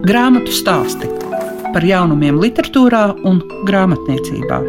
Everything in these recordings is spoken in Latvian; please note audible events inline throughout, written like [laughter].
Grāmatu stāsti par jaunumiem, literatūrā un grāmatniecībā.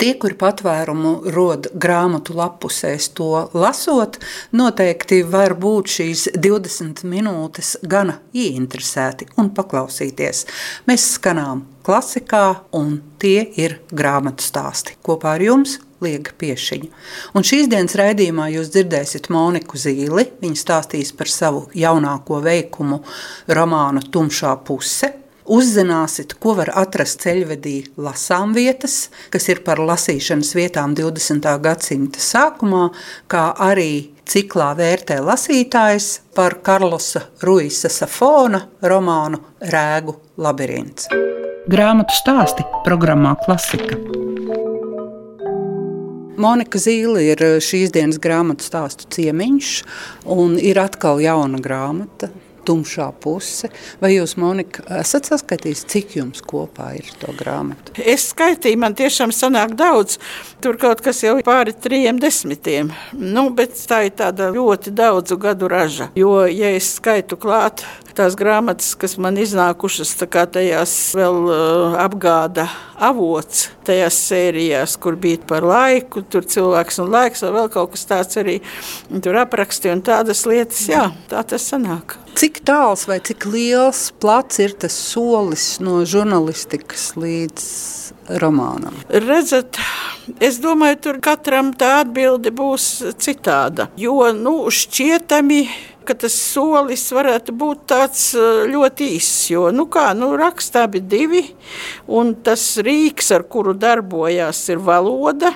Tie, kuri patvērumu rod grāmatu lapusēs, to lasot, noteikti var būt šīs 20 minūtes gana ieinteresēti un paklausīties. Mēs skanām klasikā, un tie ir grāmatu stāsti. Kopā ar jums Liega Piešiņa. Un šīs dienas raidījumā jūs dzirdēsiet Moniku Zīli. Viņa stāstīs par savu jaunāko veikumu romānu Tumšā puse – Uzzināsiet, ko var atrast ceļvedī lasām vietas, kas ir par lasīšanas vietām 20. gadsimta sākumā, kā arī ciklā vērtē lasītājs par Karlosa Ruisa Safona romānu Rēgu labirints. Grāmatu stāsti programmā Klasika. Monika Zīle ir šīs dienas grāmatu stāstu ciemiņš, un ir atkal jauna grāmata tumšā puse. Vai jūs, Monika, esat saskaitījis, cik jums kopā ir to grāmatu? Es skaitīju, man tiešām sanāk daudz. Tur kaut kas jau pāri trijiem desmitiem. Nu, bet tā ir tāda ļoti daudzu gadu raža. Jo, ja es skaitu klāt tās grāmatas, kas man iznākušas, tajās vēl uh, apgāda avots, tajās sērijās, kur bija par laiku, tur cilvēks un laiks, vai vēl kaut kas tāds arī tur apraksti un tādas lietas. Jā, tā tas sanāk. Cik tāls vai cik liels plats ir tas solis no žurnālistikas līdz romānam? Redzat, es domāju, tur katram tā atbilde būs citāda. Jo nu, šķietami ka tas solis varētu būt tāds eh, ļoti īss. Jo nu kā, nu, rakstā bija divi, un tas rīks, ar kuru darbojās, ir valoda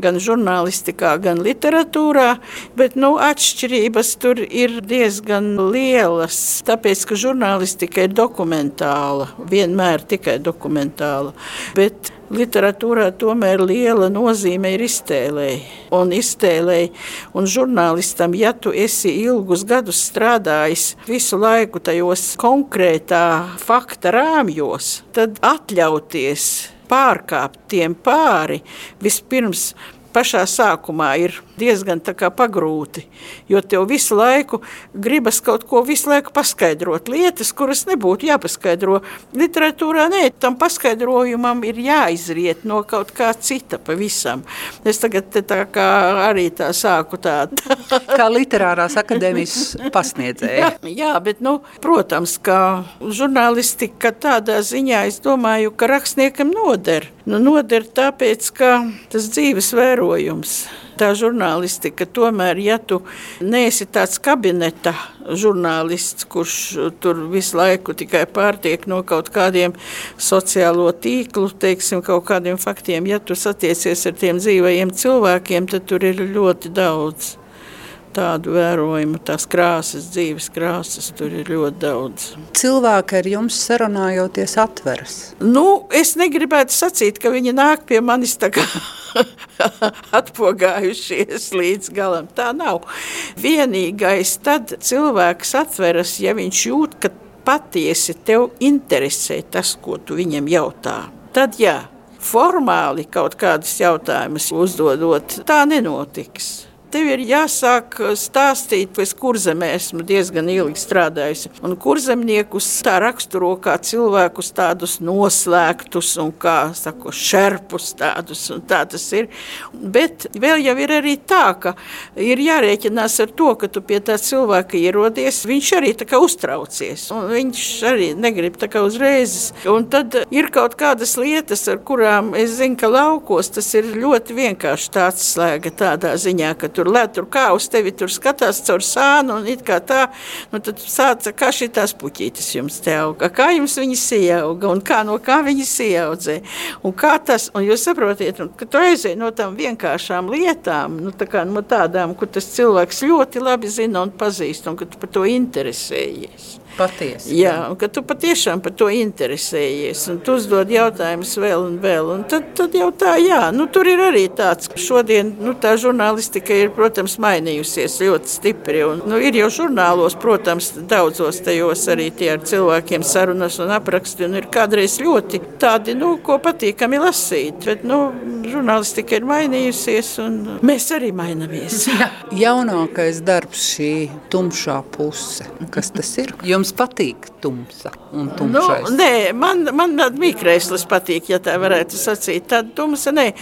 gan žurnālistikā, gan literatūrā, bet nu, atšķirības tur ir diezgan lielas. Tāpēc, ka žurnālistika ir dokumentāla, vienmēr tikai dokumentāla. Bet literatūrā tomēr liela nozīme ir iztēlēji. Un iztēlēji, un žurnālistam, ja tu esi ilgus gadus strādājis visu laiku tajos konkrētā fakta rāmjos, tad atļauties pārkāpt tiem pāri, vispirms pašā sākumā ir diezgan pagrūti. Jo tev visu laiku gribas kaut ko visu laiku paskaidrot. Lietas, kuras nebūtu jāpaskaidro. Literatūrā nē, tam paskaidrojumam ir jāizriet no kaut kā cita pavisam. Es tagad tā kā arī tā sāku tādu. [laughs] kā literārās akadēmijas pasniedzēja. Jā, jā, bet, nu, protams, ka žurnālistika tādā ziņā, es domāju, ka rakstniekam noder. Nu, noder tāpēc, ka tas dzīves vērojums tā žurnālistika. Tomēr, ja tu neesi tāds kabineta žurnālists, kurš tur visu laiku tikai pārtiek no kaut kādiem sociālo tīklu, teiksim, kaut kādiem faktiem, ja tu satiecies ar tiem dzīvajiem cilvēkiem, tad tur ir ļoti daudz tādu vērojumu, tās krāsas, dzīves krāsas, tur ir ļoti daudz. Cilvēki ar jums sarunājoties atveras? Nu, es negribētu sacīt, ka viņi nāk pie manis tā kā [laughs] atpogājušies līdz galam. Tā nav. Vienīgais tad cilvēks atveras, ja viņš jūt, ka patiesi tev interesē tas, ko tu viņam jautā. Tad jā, formāli kaut kādus jautājumus uzdodot, tā nenotiks tev ir jāsāk stāstīt, pēc kurzemē esmu diezgan ilgi strādājusi. Un kurzemniekus tā raksturo kā cilvēkus tādus noslēgtus un kā saku, šerpus tādus, un tā tas ir. Bet vēl jau ir arī tā, ka ir jārēķinās ar to, ka tu pie tā cilvēka ierodies, viņš arī tā kā uztraucies, un viņš arī negrib tā kā uzreiz. Un tad ir kaut kādas lietas, ar kurām es zinu, ka laukos tas ir ļoti vienkārši tāds slēga tādā ziņā, ka tu tur lēt, tur kā uz tevi tur skatās caur sānu un it kā tā, nu tad sāca, kā šitās puķītes jums te auga, kā jums viņas ieauga un kā no kā viņas ieaudzē. Un kā tas, un jūs saprotiet, un, ka tu aizēji no tām vienkāršām lietām, nu tā kā no tādām, kur tas cilvēks ļoti labi zina un pazīst un ka tu par to interesējies. Patiesi. Jā, un ka tu patiešām par to interesējies, un tu uzdod jautājumus vēl un vēl, un tad, tad jau tā, jā, nu tur ir arī tāds, ka šodien, nu tā žurnālistika ir, protams, mainījusies ļoti stipri, un, nu, ir jau žurnālos, protams, daudzos tajos arī tie ar cilvēkiem sarunas un apraksti, un ir kādreiz ļoti tādi, nu, ko patīkami lasīt, bet, nu, žurnālistika ir mainījusies, un mēs arī mainamies. [laughs] Jaunākais darbs šī tumšā puse, kas tas ir? Jums patīk tumsa un tumšais? Nu, nē, man, man mīkrēslis patīk, ja tā varētu sacīt. Tāda tumsa, nē.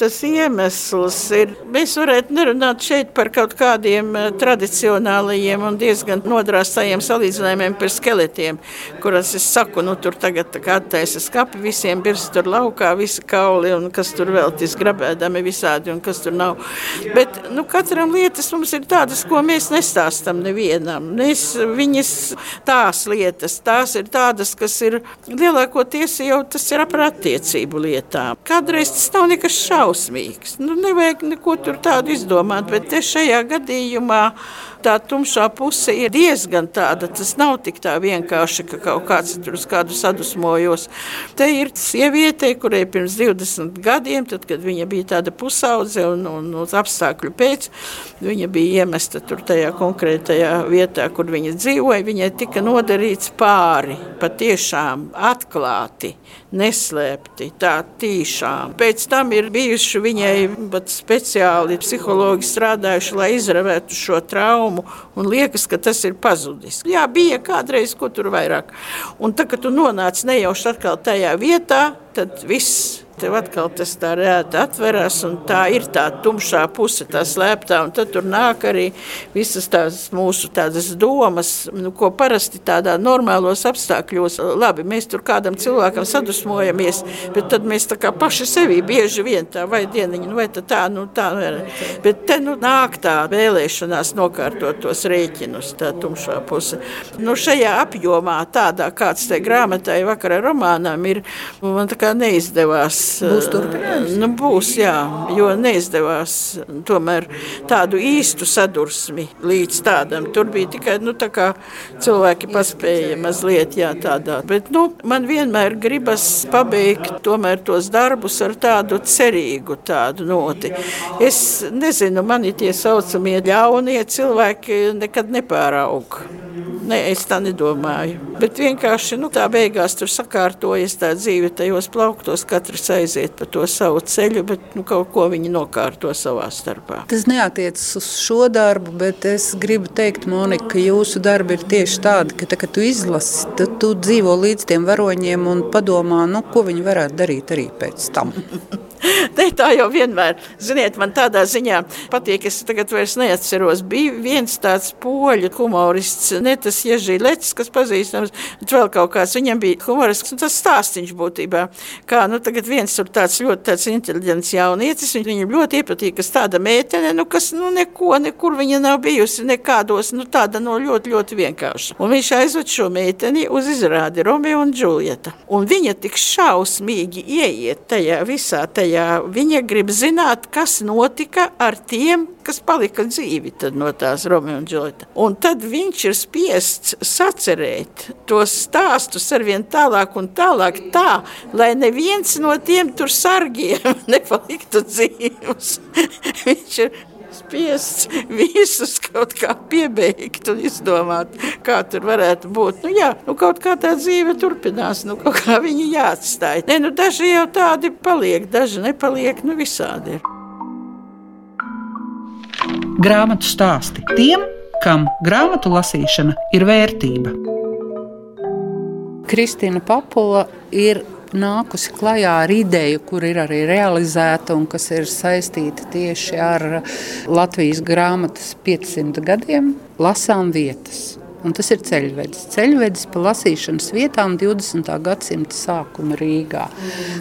Tas iemesls ir, mēs varētu nerunāt šeit par kaut kādiem eh, tradicionālajiem un diezgan nodrāstajiem salīdzinājumiem par skeletiem, kuras es saku, nu tur tagad tā kā attaisa skapi, visiem birs tur laukā, visi kauli un kas tur vēl tis grabēdami visādi un kas tur nav. Bet, nu, katram lietas mums ir tādas, ko mēs nestāstam nevienam. Mēs viņas tās lietas, tās ir tādas, kas ir lielākoties jau tas ir par attiecību lietām. Kādreiz tas nav nekas šausmīgs. Nu, nevajag neko tur tādu izdomāt, bet te šajā gadījumā tā tumšā puse ir diezgan tāda. Tas nav tik tā vienkārši, ka kaut kāds tur uz kādu sadusmojos. Te ir sieviete, kurai pirms 20 gadiem, tad, kad viņa bija tāda pusaudze un, un uz apstākļu pēc, viņa bija iemesta tur tajā konkrētajā vietā, kur viņa dzīvoja. Viņai tika nodarīts pāri, patiešām atklāti, neslēpti, tā tīšām. Pēc tam ir bijuši viņai speciāli psihologi strādājuši, lai izravētu šo traumu traumu un liekas, ka tas ir pazudis. Jā, bija kādreiz, ko tur vairāk. Un tad, kad tu nonāc nejauši atkal tajā vietā, tad viss Tev atkal tas tā rēta atveras, un tā ir tā tumšā puse, tā slēptā, tad tur nāk arī visas tās mūsu tādas domas, nu, ko parasti tādā normālos apstākļos, labi, mēs tur kādam cilvēkam sadusmojamies, bet tad mēs tā kā paši sevī bieži vien tā, vai dieniņa, nu, vai tā, tā, nu, tā, bet te, nu, nāk tā vēlēšanās nokārtot tos rēķinus, tā tumšā puse. Nu, šajā apjomā tādā, kāds te grāmatai vakara romānām ir, man tā kā neizdevās Būs turpinājums? Nu, būs, jā, jo neizdevās tomēr tādu īstu sadursmi līdz tādam. Tur bija tikai nu, tā cilvēki paspēja mazliet jā, tādā. Bet nu, man vienmēr gribas pabeigt tomēr tos darbus ar tādu cerīgu tādu noti. Es nezinu, mani tie saucamie ļaunie cilvēki nekad nepāraug. Ne, es tā nedomāju. Bet vienkārši nu, tā beigās tur sakārtojas tā dzīve tajos plauktos, katrs aiziet pa to savu ceļu, bet nu, kaut ko viņi nokārto savā starpā. Tas neatiecas uz šo darbu, bet es gribu teikt, Monika, ka jūsu darbi ir tieši tādi, ka, tā, kad tu izlasi, tad tu dzīvo līdz tiem varoņiem un padomā, nu, ko viņi varētu darīt arī pēc tam. [laughs] [laughs] Ne, tā jau vienmēr, ziniet, man tādā ziņā patīk, es tagad vairs neatceros. Bija viens tāds poļu humorists, ne tas Ježīleķis, kas pazīstams, bet vēl kaut kāds, viņam bija humorists, un tas stāstiņš būtībā, kā, nu, tagad viens tur tāds ļoti tāds inteliģents jaunietis, viņam ļoti iepatīk, kas tāda mētene, nu, kas, nu, neko, nekur viņa nav bijusi, nekādos, nu, tāda no ļoti, ļoti vienkārša. Un viņš aizved šo mēteni uz izrādi Romeo un Džulieta. Un viņa tik šausmīgi ieiet tajā visā tajā viņa grib zināt, kas notika ar tiem, kas palika dzīvi no tās Romeo un Džolita. Un tad viņš ir spiests sacerēt tos stāstus ar vien tālāk un tālāk tā, lai neviens no tiem tur sargiem [laughs] nepaliktu dzīvs. viņš ir spiests visus kaut kā piebeigt un izdomāt, kā tur varētu būt. Nu, jā, nu, kaut kā tā dzīve turpinās, nu, kaut kā viņi jāatstāj. Ne, nu, daži jau tādi paliek, daži nepaliek, nu, visādi ir. Grāmatu stāsti tiem, kam grāmatu lasīšana ir vērtība. Kristina Papula ir nākusi klajā ar ideju, kur ir arī realizēta un kas ir saistīta tieši ar Latvijas grāmatas 500 gadiem, lasām vietas. Un tas ir ceļvedis. Ceļvedis pa lasīšanas vietām 20. gadsimta sākuma Rīgā.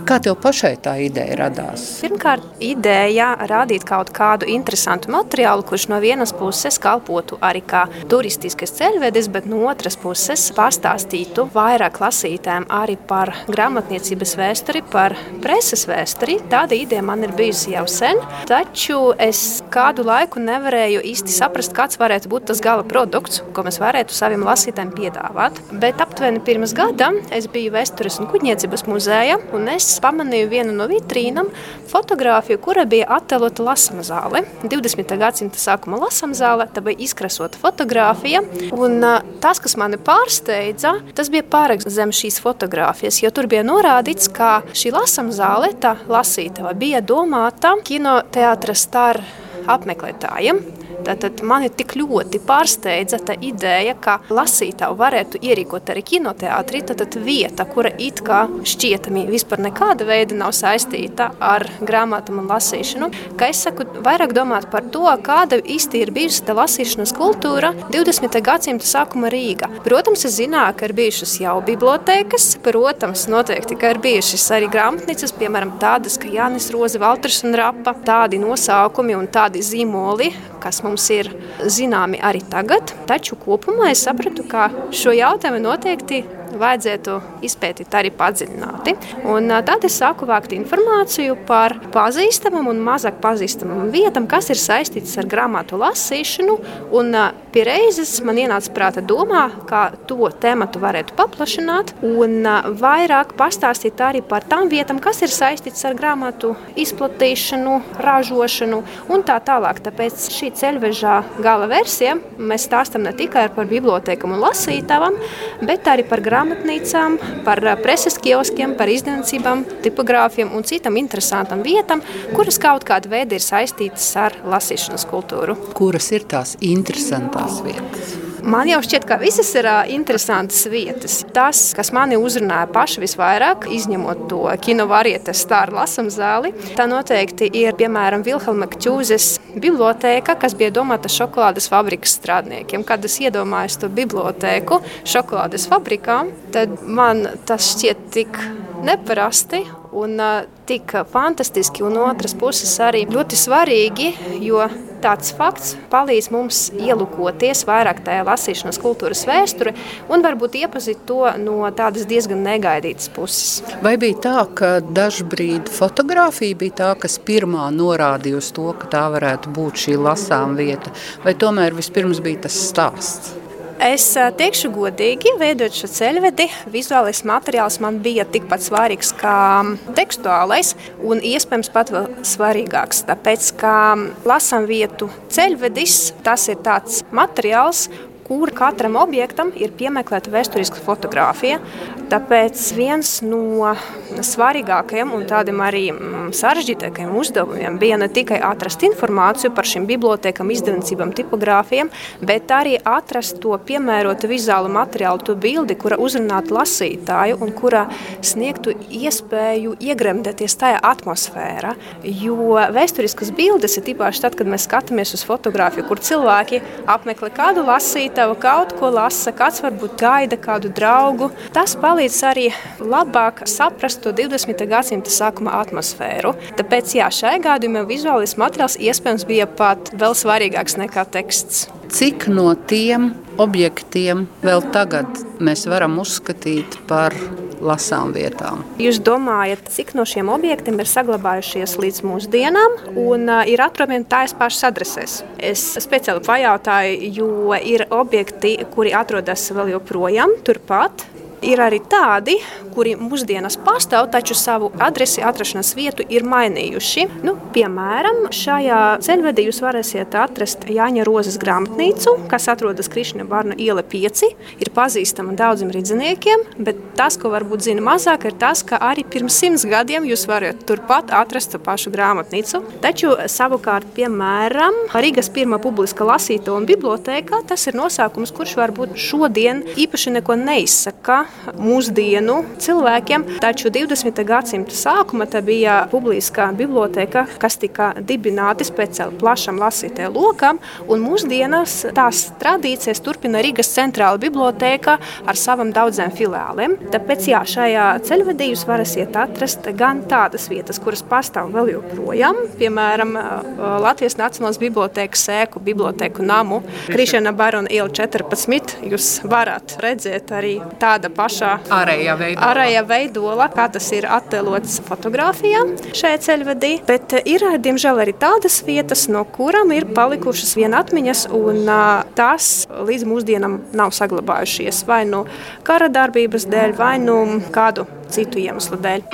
Kā tev pašai tā ideja radās? Pirmkārt, ideja radīt kaut kādu interesantu materiālu, kurš no vienas puses kalpotu arī kā turistiskas ceļvedis, bet no otras puses pastāstītu vairāk lasītēm arī par grāmatniecības vēsturi, par preses vēsturi. Tāda ideja man ir bijusi jau sen, taču es kādu laiku nevarēju īsti saprast, kāds varētu būt tas gala produkts, ko mēs varētu varētu saviem lasītājiem piedāvāt. Bet aptuveni pirms gada es biju Vēstures un kuģniecības muzejā, un es pamanīju vienu no vitrīnām fotografiju, kura bija attēlota lasama zāle. 20. gadsimta sākuma lasama zāle, tā bija izkrasota fotografija. Un tas, kas mani pārsteidza, tas bija pārāk zem šīs fotografijas, jo tur bija norādīts, ka šī lasama zāle, tā lasītava, bija domāta kinoteātra staru apmeklētājiem. Tātad mani tik ļoti pārsteidza tā ideja, ka lasītāju varētu ierīkot arī kinoteātrī. Tad vieta, kura it kā šķietami vispār nekāda veida nav saistīta ar grāmatām un lasīšanu, kā es saku, vairāk domāt par to, kāda īsti ir bijusi tā lasīšanas kultūra 20. gadsimta sākuma Rīgā. Protams, es zināju, ka ir bijušas jau bibliotekas, protams, noteikti, ka ir bijušas arī grāmatnīcas, piemēram, tādas, kā Jānis Roze, Valters un Rapa, tādi nosaukumi un tādi zīmoli, kas mums ir zināmi arī tagad. Taču kopumā es sapratu, ka šo jautājumu noteikti vajadzētu izpētīt arī padziļināti. Un tad es sāku vākt informāciju par pazīstamām un mazāk pazīstamām vietām, kas ir saistītas ar grāmatu lasīšanu. Un pie reizes man ienāca prāta domā, kā to tematu varētu paplašināt un vairāk pastāstīt arī par tām vietām, kas ir saistītas ar grāmatu izplatīšanu, ražošanu un tā tālāk. Tāpēc šī ceļvežā gala versija mēs stāstam ne tikai par bibliotekām un lasītavām, bet arī par grāmatnīcām, par preses kioskiem, par izdevnicībām, tipogrāfiem un citām interesantām vietām, kuras kaut kādā veidā ir saistītas ar lasīšanas kultūru. Kuras ir tās interesantās vietas? Man jau šķiet, ka visas ir interesantas vietas. Tas, kas mani uzrunāja paši visvairāk, izņemot to kinovārietes stāru lasam zāli, tā noteikti ir piemēram Vilhelma Kķūzes bibliotēka, kas bija domāta šokolādes fabrikas strādniekiem. Kad es iedomājos to bibliotēku šokolādes fabrikā, tad man tas šķiet tik neparasti un tik fantastiski, un otras puses arī ļoti svarīgi, jo tāds fakts palīdz mums ielūkoties vairāk tajā lasīšanas kultūras vēsture un varbūt iepazīt to no tādas diezgan negaidītas puses. Vai bija tā, ka dažbrīd fotografija bija tā, kas pirmā norādīja uz to, ka tā varētu būt šī lasām vieta, vai tomēr vispirms bija tas stāsts? Es teikšu godīgi, veidot šo ceļvedi, vizuālais materiāls man bija tikpat svarīgs kā tekstuālais, un iespējams pat vēl svarīgāks. Tāpēc, kā lasām vietu ceļvedis, tas ir tāds materiāls, kur katram objektam ir piemeklēta vēsturiska fotografija. Tāpēc viens no svarīgākajiem un tādiem arī mm, sarežģītākajiem uzdevumiem bija ne tikai atrast informāciju par šīm bibliotekām, izdevnicībām, tipogrāfiem, bet arī atrast to piemērotu vizuālu materiālu, to bildi, kura uzrunātu lasītāju un kura sniegtu iespēju iegremdēties tajā atmosfērā. Jo vēsturiskas bildes ir tīpaši tad, kad mēs skatāmies uz fotografiju, kur cilvēki apmeklē kādu lasītāju, gatava kaut ko lasa, kāds varbūt gaida kādu draugu. Tas palīdz arī labāk saprast to 20. gadsimta sākuma atmosfēru. Tāpēc jā, šai gadījumā vizuālais materiāls iespējams bija pat vēl svarīgāks nekā teksts. Cik no tiem objektiem vēl tagad mēs varam uzskatīt par lasām vietām. Jūs domājat, cik no šiem objektiem ir saglabājušies līdz mūsdienām un ir atrodami tās pašas adreses? Es speciāli pajautāju, jo ir objekti, kuri atrodas vēl joprojām turpat Ir arī tādi, kuri mūsdienās pastāv, taču savu adresi, atrašanās vietu ir mainījuši. Nu, piemēram, šajā ceļvedī jūs varēsiet atrast Jāņa Rozes grāmatnīcu, kas atrodas Krišņa Barna iela 5. Ir pazīstama daudziem rīdziniekiem, bet tas, ko varbūt zina mazāk, ir tas, ka arī pirms simts gadiem jūs varat turpat atrast pašu grāmatnīcu. Taču savukārt, piemēram, Rīgas pirmā publiska lasītava un bibliotēkā, tas ir nosaukums, kurš varbūt šodien īpaši neko neizsaka mūsdienu cilvēkiem. Taču 20. gadsimta sākuma tā bija publiskā biblioteka, kas tika dibināta speciāli plašam lasītājam lokam, un mūsdienas tās tradīcijas turpina Rīgas centrāla biblioteka ar savām daudzām filiālēm. Tāpēc jā, šajā ceļvedī jūs varat atrast gan tādas vietas, kuras pastāv vēl joprojām, piemēram, Latvijas Nacionālās bibliotēkas sēku bibliotēku namu Krišana Barona iela 14. Jūs varat redzēt arī tāda pašā ārējā veidola, ārējā veidola kā tas ir attēlots fotografijā šajā ceļvedī. Bet ir, diemžēl, arī tādas vietas, no kurām ir palikušas vien atmiņas, un tās līdz mūsdienam nav saglabājušies vai nu kara darbības dēļ, vai nu kādu citu iemeslu dēļ.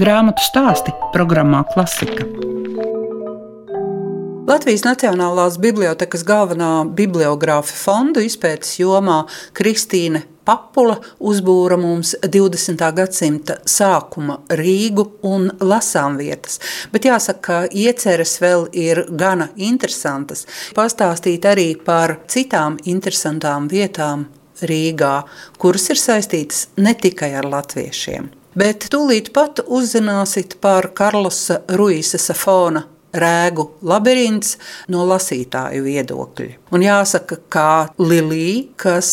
Grāmatu stāsti programmā Klasika. Latvijas Nacionālās Bibliotēkas galvenā bibliogrāfa fondu izpētes jomā Kristīne Papula uzbūra mums 20. gadsimta sākuma Rīgu un lasām vietas. Bet jāsaka, ka ieceres vēl ir gana interesantas. Pastāstīt arī par citām interesantām vietām Rīgā, kuras ir saistītas ne tikai ar latviešiem. Bet tūlīt pat uzzināsiet par Karlosa Ruisa Safona rēgu labirints no lasītāju viedokļa. Un jāsaka, kā Lilija, kas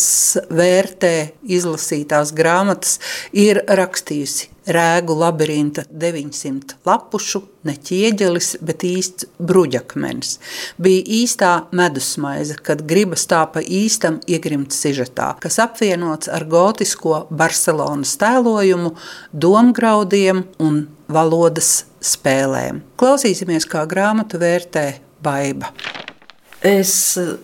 vērtē izlasītās grāmatas, ir rakstījusi rēgu labirinta 900 lapušu, ne ķieģelis, bet īsts bruģakmenis. Bija īstā medusmaize, kad gribas tā pa īstam iegrimt sižetā, kas apvienots ar gotisko Barcelonas tēlojumu, domgraudiem un valodas spēlēm. Klausīsimies, kā grāmatu vērtē Baiba. Es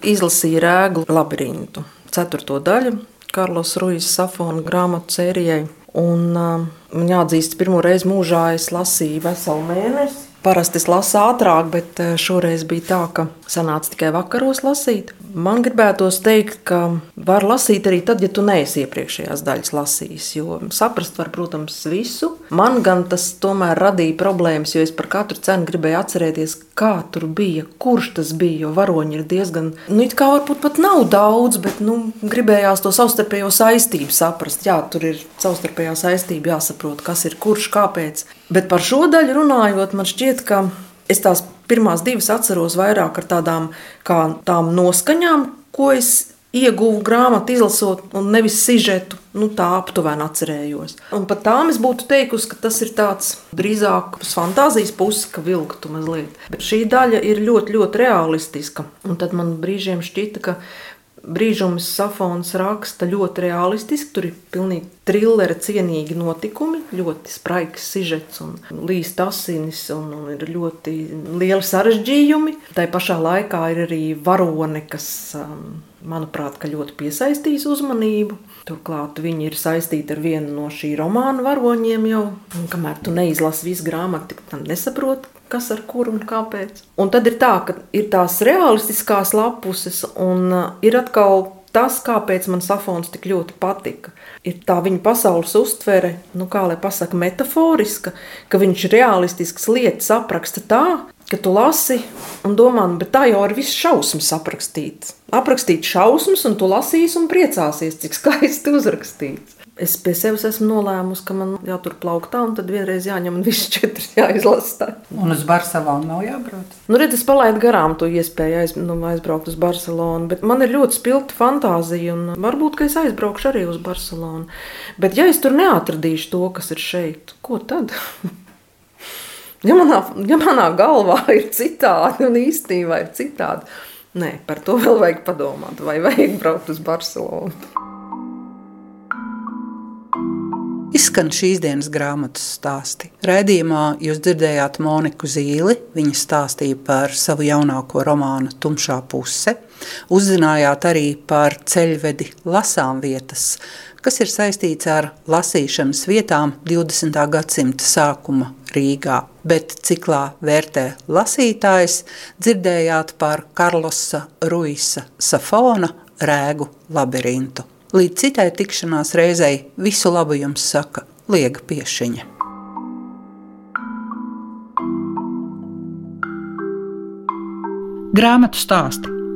izlasīju rēgu labirintu, ceturto daļu Karlos Ruijas Safona grāmatu sērijai. Un, uh, man jāatzīst, pirmo reizi mūžā es lasīju veselu mēnesi. Parasti es lasu ātrāk, bet eh, šoreiz bija tā, ka sanāca tikai vakaros lasīt. Man gribētos teikt, ka var lasīt arī tad, ja tu neesi iepriekšējās daļas lasījis. Jo saprast var, protams, visu. Man gan tas tomēr radīja problēmas, jo es par katru cenu gribēju atcerēties, kā tur bija, kurš tas bija. Jo varoņi ir diezgan, nu, it kā varbūt pat nav daudz, bet nu, gribējās to savstarpējo saistību saprast. Jā, tur ir savstarpējā saistība, jāsaprot, kas ir kurš, kāpēc. Bet par šo daļu runājot, man šķiet, ka es tās pirmās divas atceros vairāk ar tādām kā tām noskaņām, ko es ieguvu grāmatu izlasot, un nevis sižetu. Nu, tā aptuveni atcerējos. Un pat tām es būtu teikusi, ka tas ir tāds drīzāk fantāzijas puses, ka vilktu mazliet. Bet šī daļa ir ļoti, ļoti realistiska. Un tad man brīžiem šķita, ka brīžumus Safons raksta ļoti realistiski. Tur ir pilnīgi trillera cienīgi notikumi, ļoti spraigs sižets un līst asinis un, un ir ļoti lieli sarežģījumi. Tā pašā laikā ir arī varone, kas, um, manuprāt, ļoti piesaistīs uzmanību. Turklāt viņi ir saistīti ar vienu no šī romāna varoņiem jau. Un, kamēr tu neizlasi visu grāmatu, tad nesaproti, kas ar kuru un kāpēc. Un tad ir tā, ka ir tās realistiskās lapuses, un uh, ir atkal tas, kāpēc man Safons tik ļoti patika. Ir tā viņa pasaules uztvere, nu, kā lai pasakā, metaforiska, ka viņš realistiskas lietas apraksta tā, ka tu lasi un domā, nu, bet tā jau ir viss šausmas aprakstīts. Aprakstīt šausmas, un tu lasīsi un priecāsies, cik [laughs] skaisti uzrakstīts es pie sevis esmu nolēmusi, ka man jātur plauktā, un tad vienreiz jāņem viss četras [laughs] jāizlasa. Un uz Barcelonu nav jābrauc? Nu, redz, es palaidu garām to iespēju aiz, nu, aizbraukt uz Barcelonu, bet man ir ļoti spilgta fantāzija, un varbūt, ka es aizbraukšu arī uz Barcelonu. Bet ja es tur neatradīšu to, kas ir šeit, ko tad? [laughs] ja, manā, ja manā galvā [laughs] ir citādi un īstenībā ir citādi, nē, par to vēl vajag padomāt, vai vajag braukt uz Barcelonu. Izskan šīs dienas grāmatas stāsti. Raidījumā jūs dzirdējāt Moniku Zīli. Viņa stāstīja par savu jaunāko romānu Tumšā puse. Uzzinājāt arī par ceļvedi lasām vietas, kas ir saistīts ar lasīšanas vietām 20. gadsimta sākuma Rīgā. Bet ciklā vērtē lasītājs dzirdējāt par Karlosa Ruisa Safona rēgu labirintu. Līdz citai tikšanās reizei visu labu jums saka Liega Piešiņa. Grāmatu stāsti